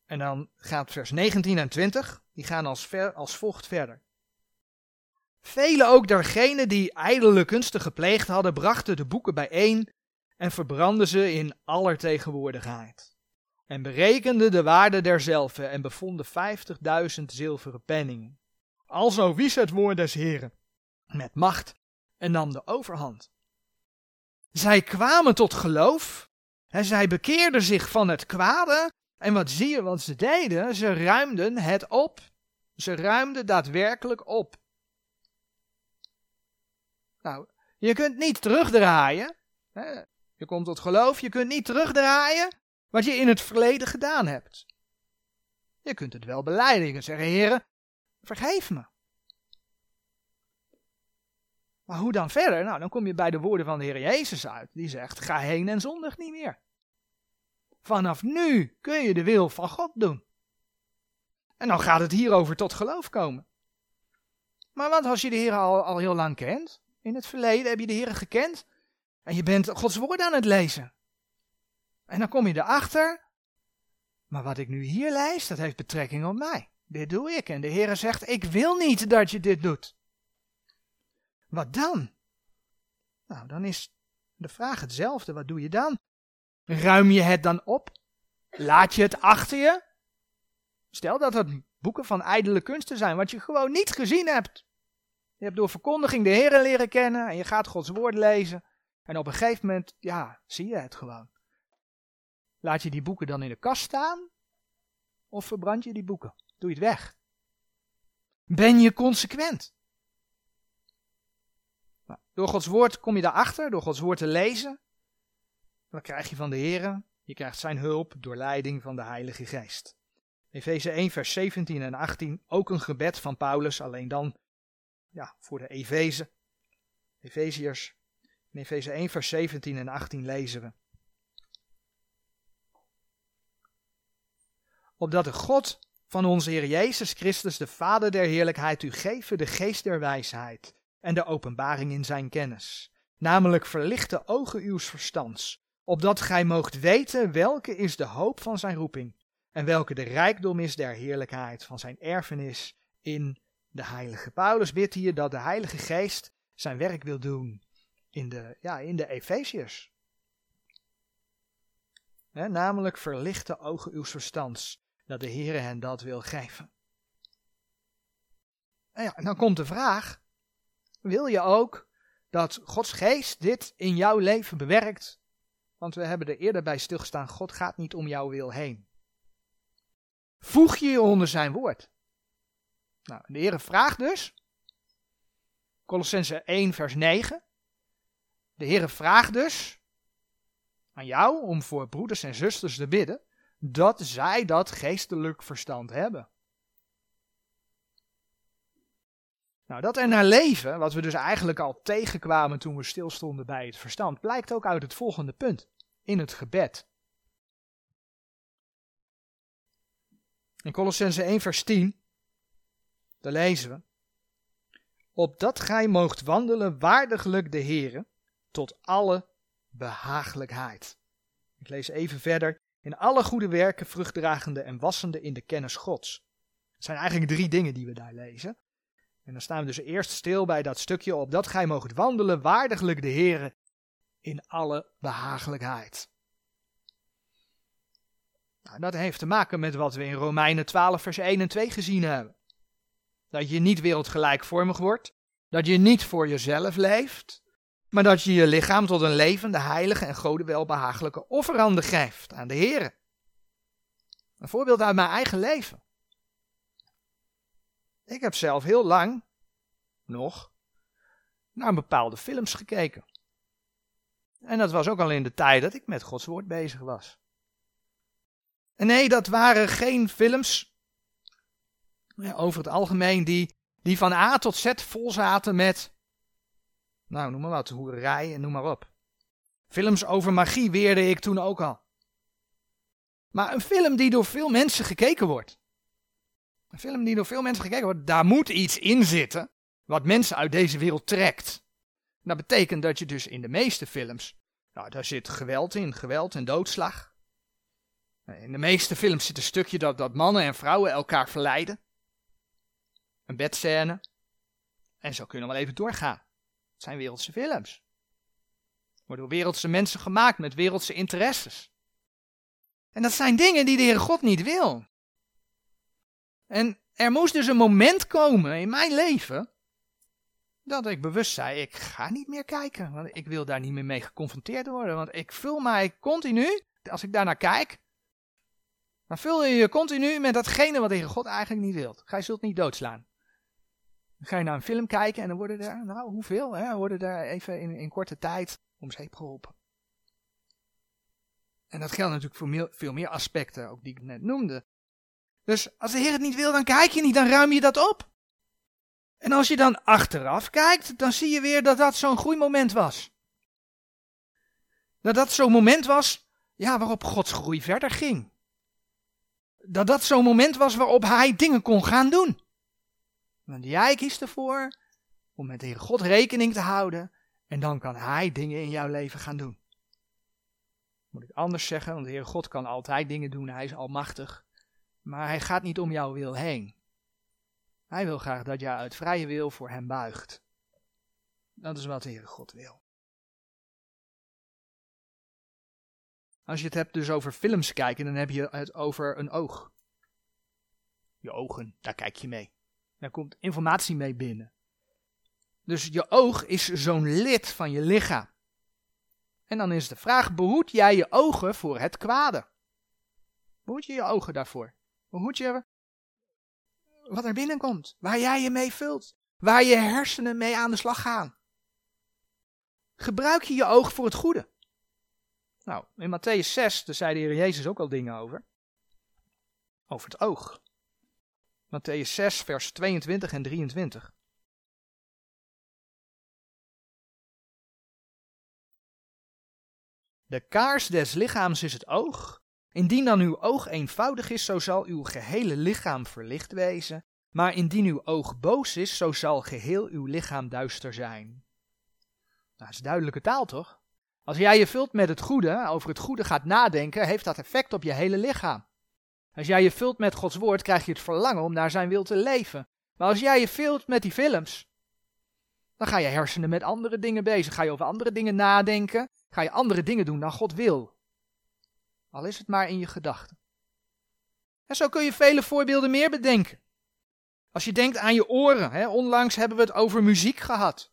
En dan gaat vers 19 en 20, die gaan als, ver, als volgt verder. Velen ook dergenen die ijdele kunsten gepleegd hadden, brachten de boeken bijeen en verbrandden ze in aller tegenwoordigheid. En berekenden de waarde derzelve en bevonden vijftigduizend zilveren penningen. Alzo wies het woord des Heren met macht en nam de overhand. Zij kwamen tot geloof en zij bekeerden zich van het kwade. En wat zie je wat ze deden? Ze ruimden het op. Ze ruimden daadwerkelijk op. Nou, je kunt niet terugdraaien. Hè? Je komt tot geloof, je kunt niet terugdraaien wat je in het verleden gedaan hebt. Je kunt het wel beleiden. Je zeggen, heren, vergeef me. Maar hoe dan verder? Nou, dan kom je bij de woorden van de Heer Jezus uit. Die zegt, ga heen en zondig niet meer. Vanaf nu kun je de wil van God doen. En dan gaat het hierover tot geloof komen. Maar wat als je de Heer al, al heel lang kent? In het verleden heb je de Heer gekend. En je bent Gods woord aan het lezen. En dan kom je erachter. Maar wat ik nu hier lees, dat heeft betrekking op mij. Dit doe ik. En de Heer zegt, ik wil niet dat je dit doet. Wat dan? Nou, dan is de vraag hetzelfde. Wat doe je dan? Ruim je het dan op? Laat je het achter je? Stel dat het boeken van ijdele kunsten zijn, wat je gewoon niet gezien hebt. Je hebt door verkondiging de Heer leren kennen en je gaat Gods woord lezen. En op een gegeven moment, ja, zie je het gewoon. Laat je die boeken dan in de kast staan? Of verbrand je die boeken? Doe je het weg? Ben je consequent? Nou, door Gods woord kom je daarachter, door Gods woord te lezen. Dan krijg je van de Heer, je krijgt zijn hulp door leiding van de Heilige Geest. Efeze 1, vers 17 en 18, ook een gebed van Paulus, alleen dan ja, voor de Efeze. Efeziërs in Efeze 1, vers 17 en 18 lezen we. Opdat de God van onze Heer Jezus Christus, de Vader der heerlijkheid, u geven de geest der wijsheid en de openbaring in zijn kennis, namelijk verlichte ogen uws verstands, opdat gij moogt weten welke is de hoop van zijn roeping en welke de rijkdom is der heerlijkheid van zijn erfenis in de heilige. Paulus bidt hier dat de Heilige Geest zijn werk wil doen in de, ja, in de Efeziërs. namelijk verlichte ogen uw verstands, dat de Heere hen dat wil geven. En, ja, dan komt de vraag, wil je ook dat Gods geest dit in jouw leven bewerkt. Want we hebben er eerder bij stilgestaan, God gaat niet om jouw wil heen. Voeg je je onder zijn woord. Nou, de Heer vraagt dus, Colossense 1 vers 9, de Heer vraagt dus aan jou om voor broeders en zusters te bidden, dat zij dat geestelijk verstand hebben. Nou, dat er naar leven, wat we dus eigenlijk al tegenkwamen toen we stilstonden bij het verstand, blijkt ook uit het volgende punt, in het gebed. In Colossense 1 vers 10, daar lezen we, Opdat gij moogt wandelen waardiglijk de Here, tot alle behagelijkheid. Ik lees even verder. In alle goede werken vruchtdragende en wassende in de kennis Gods. Het zijn eigenlijk drie dingen die we daar lezen. En dan staan we dus eerst stil bij dat stukje op dat gij moogt wandelen waardiglijk de Heere in alle behagelijkheid. Nou, dat heeft te maken met wat we in Romeinen 12 vers 1 en 2 gezien hebben. Dat je niet wereldgelijkvormig wordt, dat je niet voor jezelf leeft, maar dat je je lichaam tot een levende, heilige en gode welbehagelijke offerande geeft aan de Heer. Een voorbeeld uit mijn eigen leven. Ik heb zelf heel lang, nog, naar bepaalde films gekeken. En dat was ook al in de tijd dat ik met Gods woord bezig was. En nee, dat waren geen films, over het algemeen, die, die van A tot Z vol zaten met, nou noem maar wat, hoerij en noem maar op. Films over magie weerde ik toen ook al. Maar een film die door veel mensen gekeken wordt. Een film die door veel mensen gekeken wordt, daar moet iets in zitten wat mensen uit deze wereld trekt. Dat betekent dat je dus in de meeste films, nou daar zit geweld in, geweld en doodslag. In de meeste films zit een stukje dat, dat mannen en vrouwen elkaar verleiden. Een bedscène. En zo kunnen we wel even doorgaan. Het zijn wereldse films. Worden door wereldse mensen gemaakt met wereldse interesses. En dat zijn dingen die de Heere God niet wil. En er moest dus een moment komen in mijn leven dat ik bewust zei, ik ga niet meer kijken, want ik wil daar niet meer mee geconfronteerd worden, want ik vul mij continu, als ik daarnaar kijk, dan vul je je continu met datgene wat Heer God eigenlijk niet wilt. Gij zult niet doodslaan. Ga je naar een film kijken en dan worden er, nou hoeveel, hè, worden er even in, in korte tijd om zeep geholpen. En dat geldt natuurlijk voor veel meer aspecten, ook die ik net noemde. Dus als de Heer het niet wil, dan kijk je niet, dan ruim je dat op. En als je dan achteraf kijkt, dan zie je weer dat dat zo'n groeimoment was. Dat dat zo'n moment was, ja, waarop Gods groei verder ging. Dat dat zo'n moment was waarop hij dingen kon gaan doen. Want jij kiest ervoor om met de Heer God rekening te houden en dan kan hij dingen in jouw leven gaan doen. Moet ik anders zeggen, want de Heer God kan altijd dingen doen, hij is almachtig. Maar hij gaat niet om jouw wil heen. Hij wil graag dat jij uit vrije wil voor hem buigt. Dat is wat de Heere God wil. Als je het hebt dus over films kijken, dan heb je het over een oog. Je ogen, daar kijk je mee. Daar komt informatie mee binnen. Dus je oog is zo'n lid van je lichaam. En dan is de vraag, behoed jij je ogen voor het kwade? Behoed je je ogen daarvoor? Behoed je wat er binnenkomt, waar jij je mee vult, waar je hersenen mee aan de slag gaan. Gebruik je je oog voor het goede. Nou, in Matthäus 6, daar zei de Heer Jezus ook al dingen over. Over het oog. Matthäus 6, vers 22 en 23. De kaars des lichaams is het oog. Indien dan uw oog eenvoudig is, zo zal uw gehele lichaam verlicht wezen. Maar indien uw oog boos is, zo zal geheel uw lichaam duister zijn. Nou, dat is duidelijke taal toch? Als jij je vult met het goede, over het goede gaat nadenken, heeft dat effect op je hele lichaam. Als jij je vult met Gods woord, krijg je het verlangen om naar zijn wil te leven. Maar als jij je vult met die films, dan ga je hersenen met andere dingen bezig. Ga je over andere dingen nadenken. Ga je andere dingen doen dan God wil. Al is het maar in je gedachten. En zo kun je vele voorbeelden meer bedenken. Als je denkt aan je oren, hè, onlangs hebben we het over muziek gehad.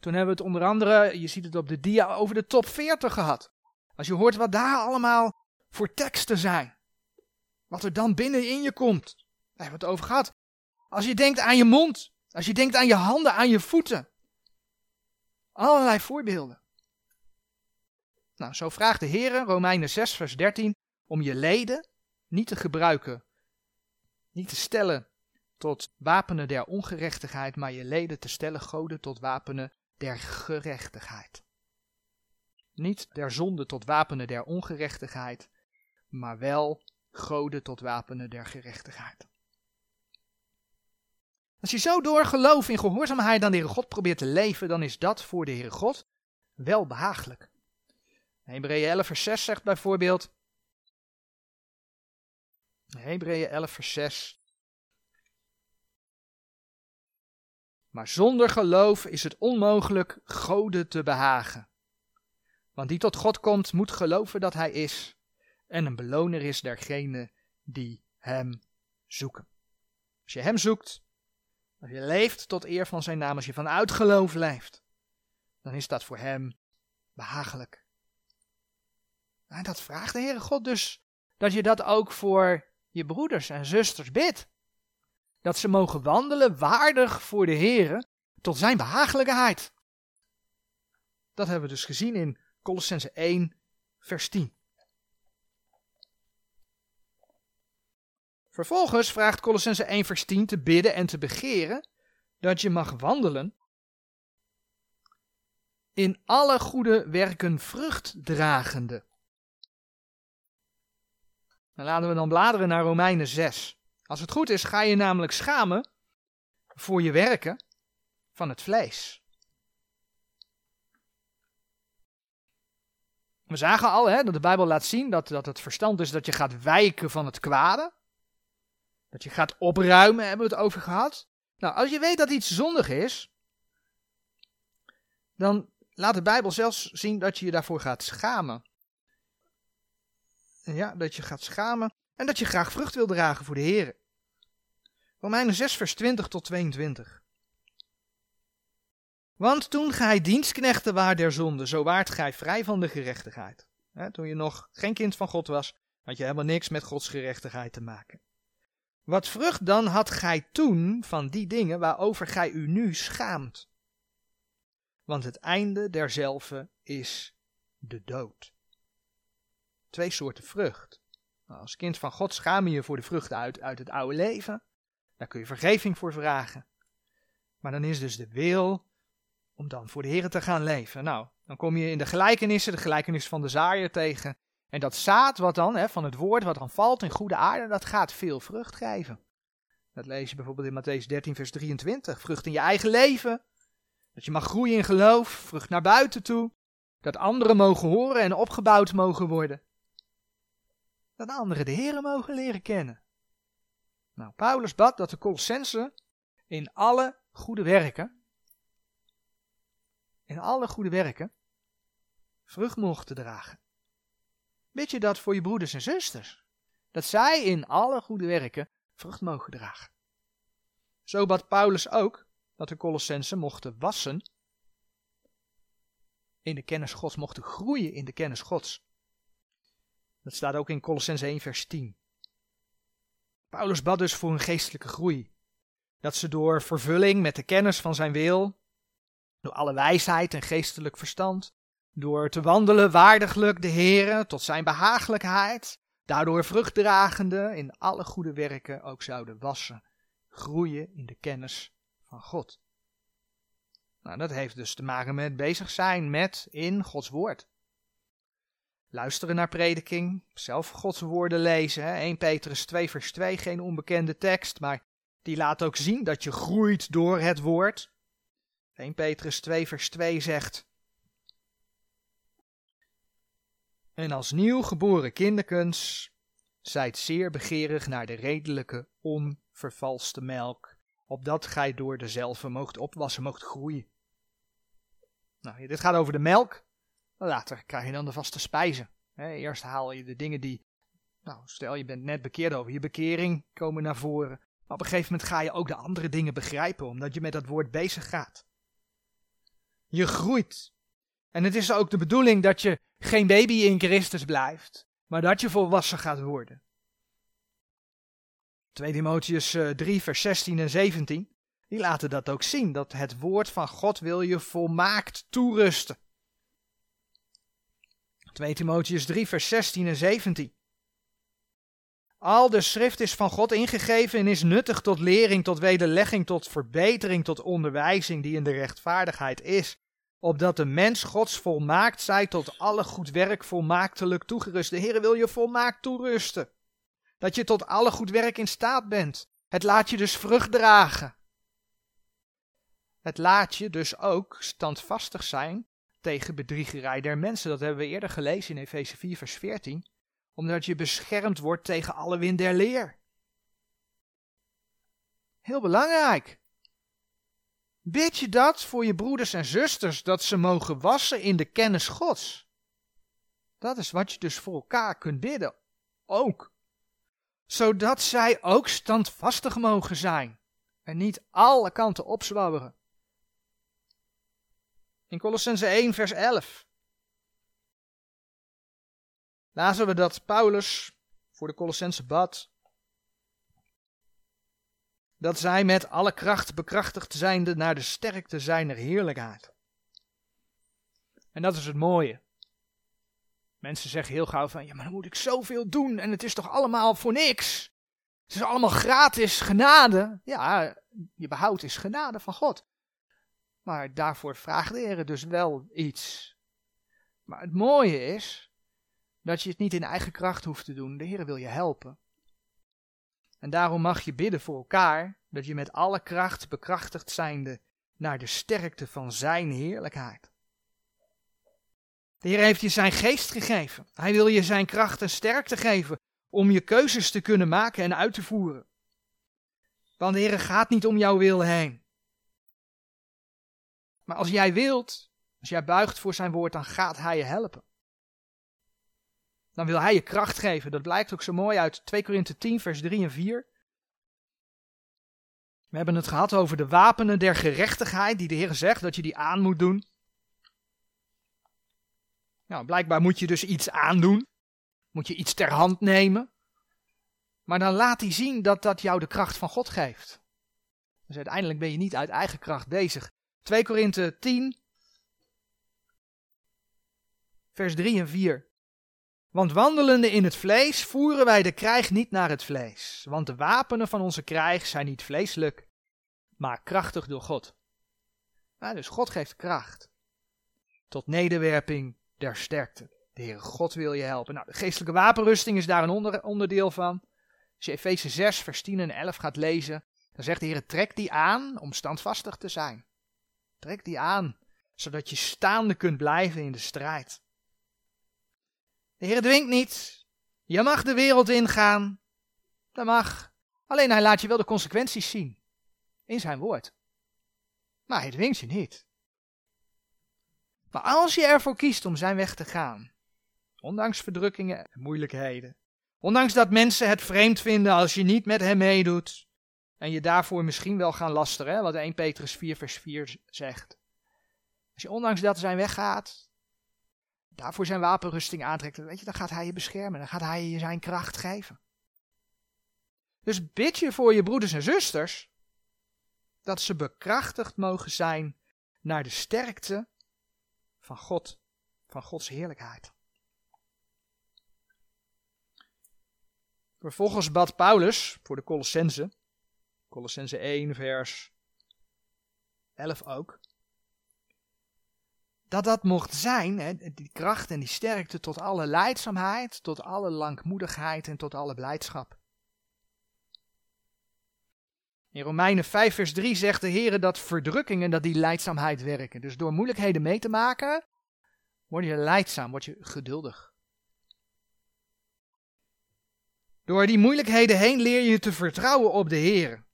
Toen hebben we het onder andere, je ziet het op de dia, over de top 40 gehad. Als je hoort wat daar allemaal voor teksten zijn. Wat er dan binnenin je komt. Daar hebben we het over gehad. Als je denkt aan je mond. Als je denkt aan je handen, aan je voeten. Allerlei voorbeelden. Nou, zo vraagt de Heer, Romeinen 6, vers 13, om je leden niet te gebruiken, niet te stellen tot wapenen der ongerechtigheid, maar je leden te stellen goden tot wapenen der gerechtigheid. Niet der zonde tot wapenen der ongerechtigheid, maar wel goden tot wapenen der gerechtigheid. Als je zo door geloof in gehoorzaamheid aan de Heere God probeert te leven, dan is dat voor de Heere God wel behagelijk. Hebreeën 11 vers 6 zegt bijvoorbeeld, Hebreeën 11 vers 6, Maar zonder geloof is het onmogelijk Gode te behagen. Want die tot God komt, moet geloven dat Hij is en een beloner is dergenen die Hem zoeken. Als je Hem zoekt, als je leeft tot eer van Zijn naam, als je vanuit geloof leeft, dan is dat voor Hem behagelijk. En dat vraagt de Heere God dus, dat je dat ook voor je broeders en zusters bidt. Dat ze mogen wandelen waardig voor de Heere tot zijn behagelijkheid. Dat hebben we dus gezien in Colossense 1, vers 10. Vervolgens vraagt Colossense 1, vers 10 te bidden en te begeren dat je mag wandelen in alle goede werken vrucht dragende. Dan laten we dan bladeren naar Romeinen 6. Als het goed is, ga je namelijk schamen voor je werken van het vlees. We zagen al hè, dat de Bijbel laat zien dat, dat het verstand is dat je gaat wijken van het kwade. Dat je gaat opruimen, hebben we het over gehad. Nou, als je weet dat iets zondig is, dan laat de Bijbel zelfs zien dat je je daarvoor gaat schamen. Ja, dat je gaat schamen en dat je graag vrucht wil dragen voor de Heer. Romeinen 6, vers 20 tot 22. Want toen gij dienstknechten waart der zonde, zo waart gij vrij van de gerechtigheid. toen je nog geen kind van God was, had je helemaal niks met Gods gerechtigheid te maken. Wat vrucht dan had gij toen van die dingen waarover gij u nu schaamt? Want het einde derzelve is de dood. Twee soorten vrucht. Nou, als kind van God schaam je je voor de vruchten uit, uit het oude leven. Daar kun je vergeving voor vragen. Maar dan is dus de wil om dan voor de Heer te gaan leven. Nou, dan kom je in de gelijkenissen, de gelijkenis van de zaaier tegen. En dat zaad wat dan, hè, van het woord wat dan valt in goede aarde, dat gaat veel vrucht geven. Dat lees je bijvoorbeeld in Matthäus 13, vers 23. Vrucht in je eigen leven. Dat je mag groeien in geloof, vrucht naar buiten toe. Dat anderen mogen horen en opgebouwd mogen worden. Dat anderen de Heer mogen leren kennen. Nou, Paulus bad dat de Colossensen in alle goede werken, in alle goede werken, vrucht mochten dragen. Weet je dat voor je broeders en zusters? Dat zij in alle goede werken vrucht mogen dragen. Zo bad Paulus ook dat de Colossensen mochten wassen in de kennis Gods, mochten groeien in de kennis Gods. Dat staat ook in Colossens 1 vers 10. Paulus bad dus voor een geestelijke groei. Dat ze door vervulling met de kennis van zijn wil, door alle wijsheid en geestelijk verstand, door te wandelen waardiglijk de Heere tot zijn behagelijkheid, daardoor vruchtdragende in alle goede werken ook zouden wassen, groeien in de kennis van God. Nou, dat heeft dus te maken met bezig zijn met in Gods woord luisteren naar prediking, zelf Gods woorden lezen. Hè? 1 Petrus 2 vers 2, geen onbekende tekst, maar die laat ook zien dat je groeit door het woord. 1 Petrus 2 vers 2 zegt, En als nieuw geboren kinderkens, zijt zeer begeerig naar de redelijke, onvervalste melk, opdat gij door dezelfde moogt opwassen, moogt groeien. Nou, dit gaat over de melk. Later krijg je dan de vaste spijzen. eerst haal je de dingen die, nou stel je bent net bekeerd over je bekering, komen naar voren. Maar op een gegeven moment ga je ook de andere dingen begrijpen, omdat je met dat woord bezig gaat. Je groeit. En het is ook de bedoeling dat je geen baby in Christus blijft, maar dat je volwassen gaat worden. 2 Timotheus 3, eh, vers 16 en 17, die laten dat ook zien, dat het woord van God wil je volmaakt toerusten. 2 Timotheus 3, vers 16 en 17. Al de schrift is van God ingegeven en is nuttig tot lering, tot wederlegging, tot verbetering, tot onderwijzing die in de rechtvaardigheid is, opdat de mens Gods volmaakt zij tot alle goed werk volmaaktelijk toegerust. De Heer wil je volmaakt toerusten. Dat je tot alle goed werk in staat bent. Het laat je dus vrucht dragen. Het laat je dus ook standvastig zijn tegen bedriegerij der mensen. Dat hebben we eerder gelezen in Efeze 4, vers 14. Omdat je beschermd wordt tegen alle wind der leer. Heel belangrijk. Bid je dat voor je broeders en zusters, dat ze mogen wassen in de kennis Gods? Dat is wat je dus voor elkaar kunt bidden. Ook. Zodat zij ook standvastig mogen zijn. En niet alle kanten opzwabberen. In Colossense 1, vers 11. Lazen we dat Paulus voor de Colossense bad. Dat zij met alle kracht bekrachtigd zijnde naar de sterkte zijner heerlijkheid. En dat is het mooie. Mensen zeggen heel gauw van, ja maar dan moet ik zoveel doen en het is toch allemaal voor niks. Het is allemaal gratis genade. Ja, je behoud is genade van God. Maar daarvoor vraagt de Heer dus wel iets. Maar het mooie is dat je het niet in eigen kracht hoeft te doen. De Heer wil je helpen. En daarom mag je bidden voor elkaar, dat je met alle kracht bekrachtigd zijnde naar de sterkte van Zijn heerlijkheid. De Heer heeft je zijn geest gegeven. Hij wil je zijn kracht en sterkte geven om je keuzes te kunnen maken en uit te voeren. Want de Heer gaat niet om jouw wil heen. Maar als jij wilt, als jij buigt voor zijn woord, dan gaat hij je helpen. Dan wil hij je kracht geven. Dat blijkt ook zo mooi uit 2 Korinthe 10, vers 3 en 4. We hebben het gehad over de wapenen der gerechtigheid, die de Heer zegt dat je die aan moet doen. Nou, blijkbaar moet je dus iets aandoen. Moet je iets ter hand nemen. Maar dan laat hij zien dat dat jou de kracht van God geeft. Dus uiteindelijk ben je niet uit eigen kracht bezig. 2 Korinthe 10, vers 3 en 4. Want wandelende in het vlees voeren wij de krijg niet naar het vlees. Want de wapenen van onze krijg zijn niet vleeselijk, maar krachtig door God. Nou, dus God geeft kracht. Tot nederwerping der sterkte. De Heere God wil je helpen. Nou, de geestelijke wapenrusting is daar een onderdeel van. Als je Efeze 6, vers 10 en 11 gaat lezen, dan zegt de Heer: trek die aan om standvastig te zijn. Trek die aan, zodat je staande kunt blijven in de strijd. De Heer dwingt niet. Je mag de wereld ingaan. Dat mag. Alleen hij laat je wel de consequenties zien. In zijn woord. Maar hij dwingt je niet. Maar als je ervoor kiest om zijn weg te gaan, ondanks verdrukkingen en moeilijkheden, ondanks dat mensen het vreemd vinden als je niet met hem meedoet, en je daarvoor misschien wel gaan lasteren, wat 1 Petrus 4 vers 4 zegt. Als je ondanks dat zijn weggaat, daarvoor zijn wapenrusting aantrekt, weet je, dan gaat hij je beschermen, dan gaat hij je zijn kracht geven. Dus bid je voor je broeders en zusters, dat ze bekrachtigd mogen zijn naar de sterkte van God, van Gods heerlijkheid. Vervolgens bad Paulus voor de Colossense Colossense 1, vers 11 ook. Dat dat mocht zijn, hè, die kracht en die sterkte tot alle leidzaamheid, tot alle langmoedigheid en tot alle blijdschap. In Romeinen 5 vers 3 zegt de Heer dat verdrukkingen dat die leidzaamheid werken. Dus door moeilijkheden mee te maken, word je leidzaam, word je geduldig. Door die moeilijkheden heen leer je te vertrouwen op de Heer.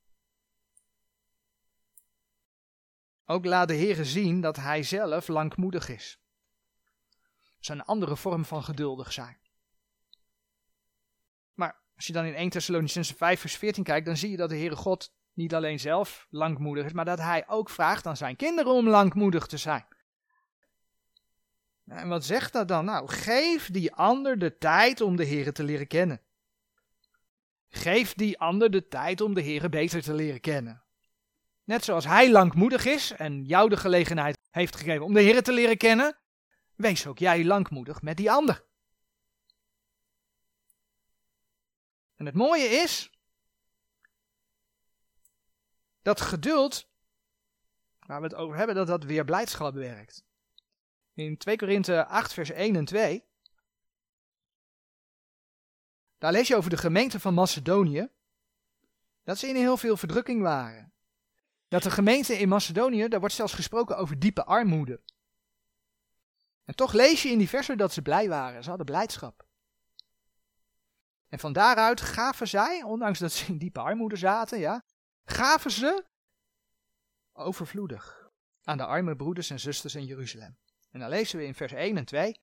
Ook laat de Heer zien dat hij zelf langmoedig is. Dat is een andere vorm van geduldig zijn. Maar als je dan in 1 Thessalonicense 5 vers 14 kijkt, dan zie je dat de Heere God niet alleen zelf langmoedig is, maar dat hij ook vraagt aan zijn kinderen om langmoedig te zijn. En wat zegt dat dan? Nou, geef die ander de tijd om de Heer te leren kennen. Geef die ander de tijd om de Heer beter te leren kennen. Net zoals hij langmoedig is en jou de gelegenheid heeft gegeven om de Heer te leren kennen, wees ook jij langmoedig met die ander. En het mooie is dat geduld, waar we het over hebben, dat dat weer blijdschap werkt. In 2 Korinthe 8, vers 1 en 2, daar lees je over de gemeente van Macedonië, dat ze in heel veel verdrukking waren. Dat de gemeente in Macedonië, daar wordt zelfs gesproken over diepe armoede. En toch lees je in die versen dat ze blij waren, ze hadden blijdschap. En van daaruit gaven zij, ondanks dat ze in diepe armoede zaten, ja, gaven ze overvloedig aan de arme broeders en zusters in Jeruzalem. En dan lezen we in vers 1 en 2.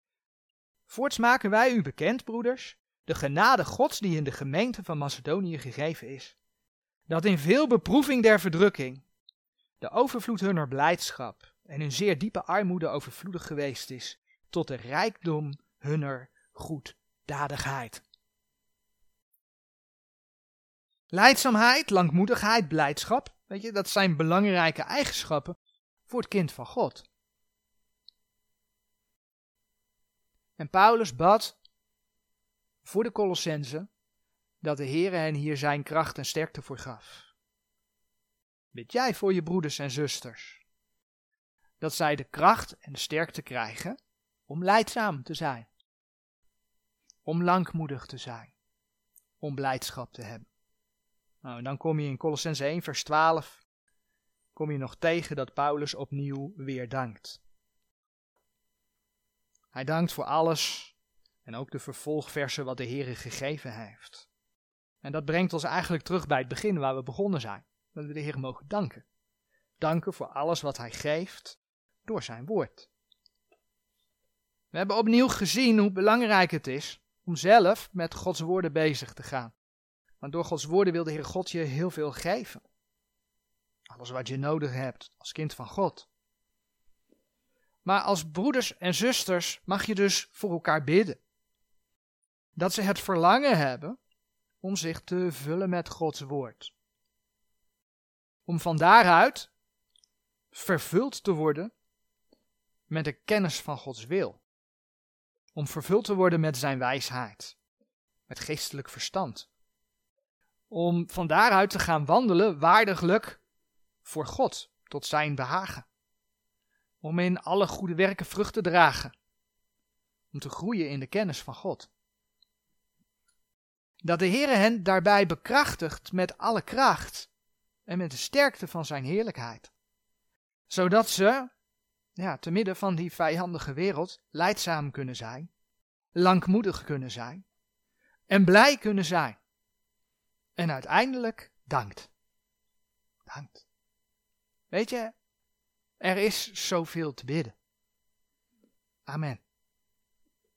Voorts maken wij u bekend, broeders, de genade Gods die in de gemeente van Macedonië gegeven is. Dat in veel beproeving der verdrukking, de overvloed hunner blijdschap en hun zeer diepe armoede overvloedig geweest is, tot de rijkdom hunner goeddadigheid. Leidzaamheid, langmoedigheid, blijdschap, weet je, dat zijn belangrijke eigenschappen voor het kind van God. En Paulus bad voor de Colossense dat de Heer hen hier zijn kracht en sterkte voor gaf. Bid jij voor je broeders en zusters dat zij de kracht en de sterkte krijgen om leidzaam te zijn, om langmoedig te zijn, om blijdschap te hebben. Nou, en dan kom je in Colossense 1, vers 12, kom je nog tegen dat Paulus opnieuw weer dankt. Hij dankt voor alles en ook de vervolgversen wat de Heer gegeven heeft. En dat brengt ons eigenlijk terug bij het begin waar we begonnen zijn. Dat we de Heer mogen danken. Danken voor alles wat Hij geeft door zijn woord. We hebben opnieuw gezien hoe belangrijk het is om zelf met Gods woorden bezig te gaan. Want door Gods woorden wil de Heer God je heel veel geven. Alles wat je nodig hebt als kind van God. Maar als broeders en zusters mag je dus voor elkaar bidden. Dat ze het verlangen hebben om zich te vullen met Gods woord. Om van daaruit vervuld te worden met de kennis van Gods wil. Om vervuld te worden met zijn wijsheid, met geestelijk verstand. Om van daaruit te gaan wandelen waardiglijk voor God, tot zijn behagen om in alle goede werken vrucht te dragen, om te groeien in de kennis van God. Dat de Heere hen daarbij bekrachtigt met alle kracht en met de sterkte van zijn heerlijkheid, zodat ze, ja, te midden van die vijandige wereld, leidzaam kunnen zijn, langmoedig kunnen zijn en blij kunnen zijn. En uiteindelijk dankt. Dankt. Weet je, er is zoveel te bidden. Amen.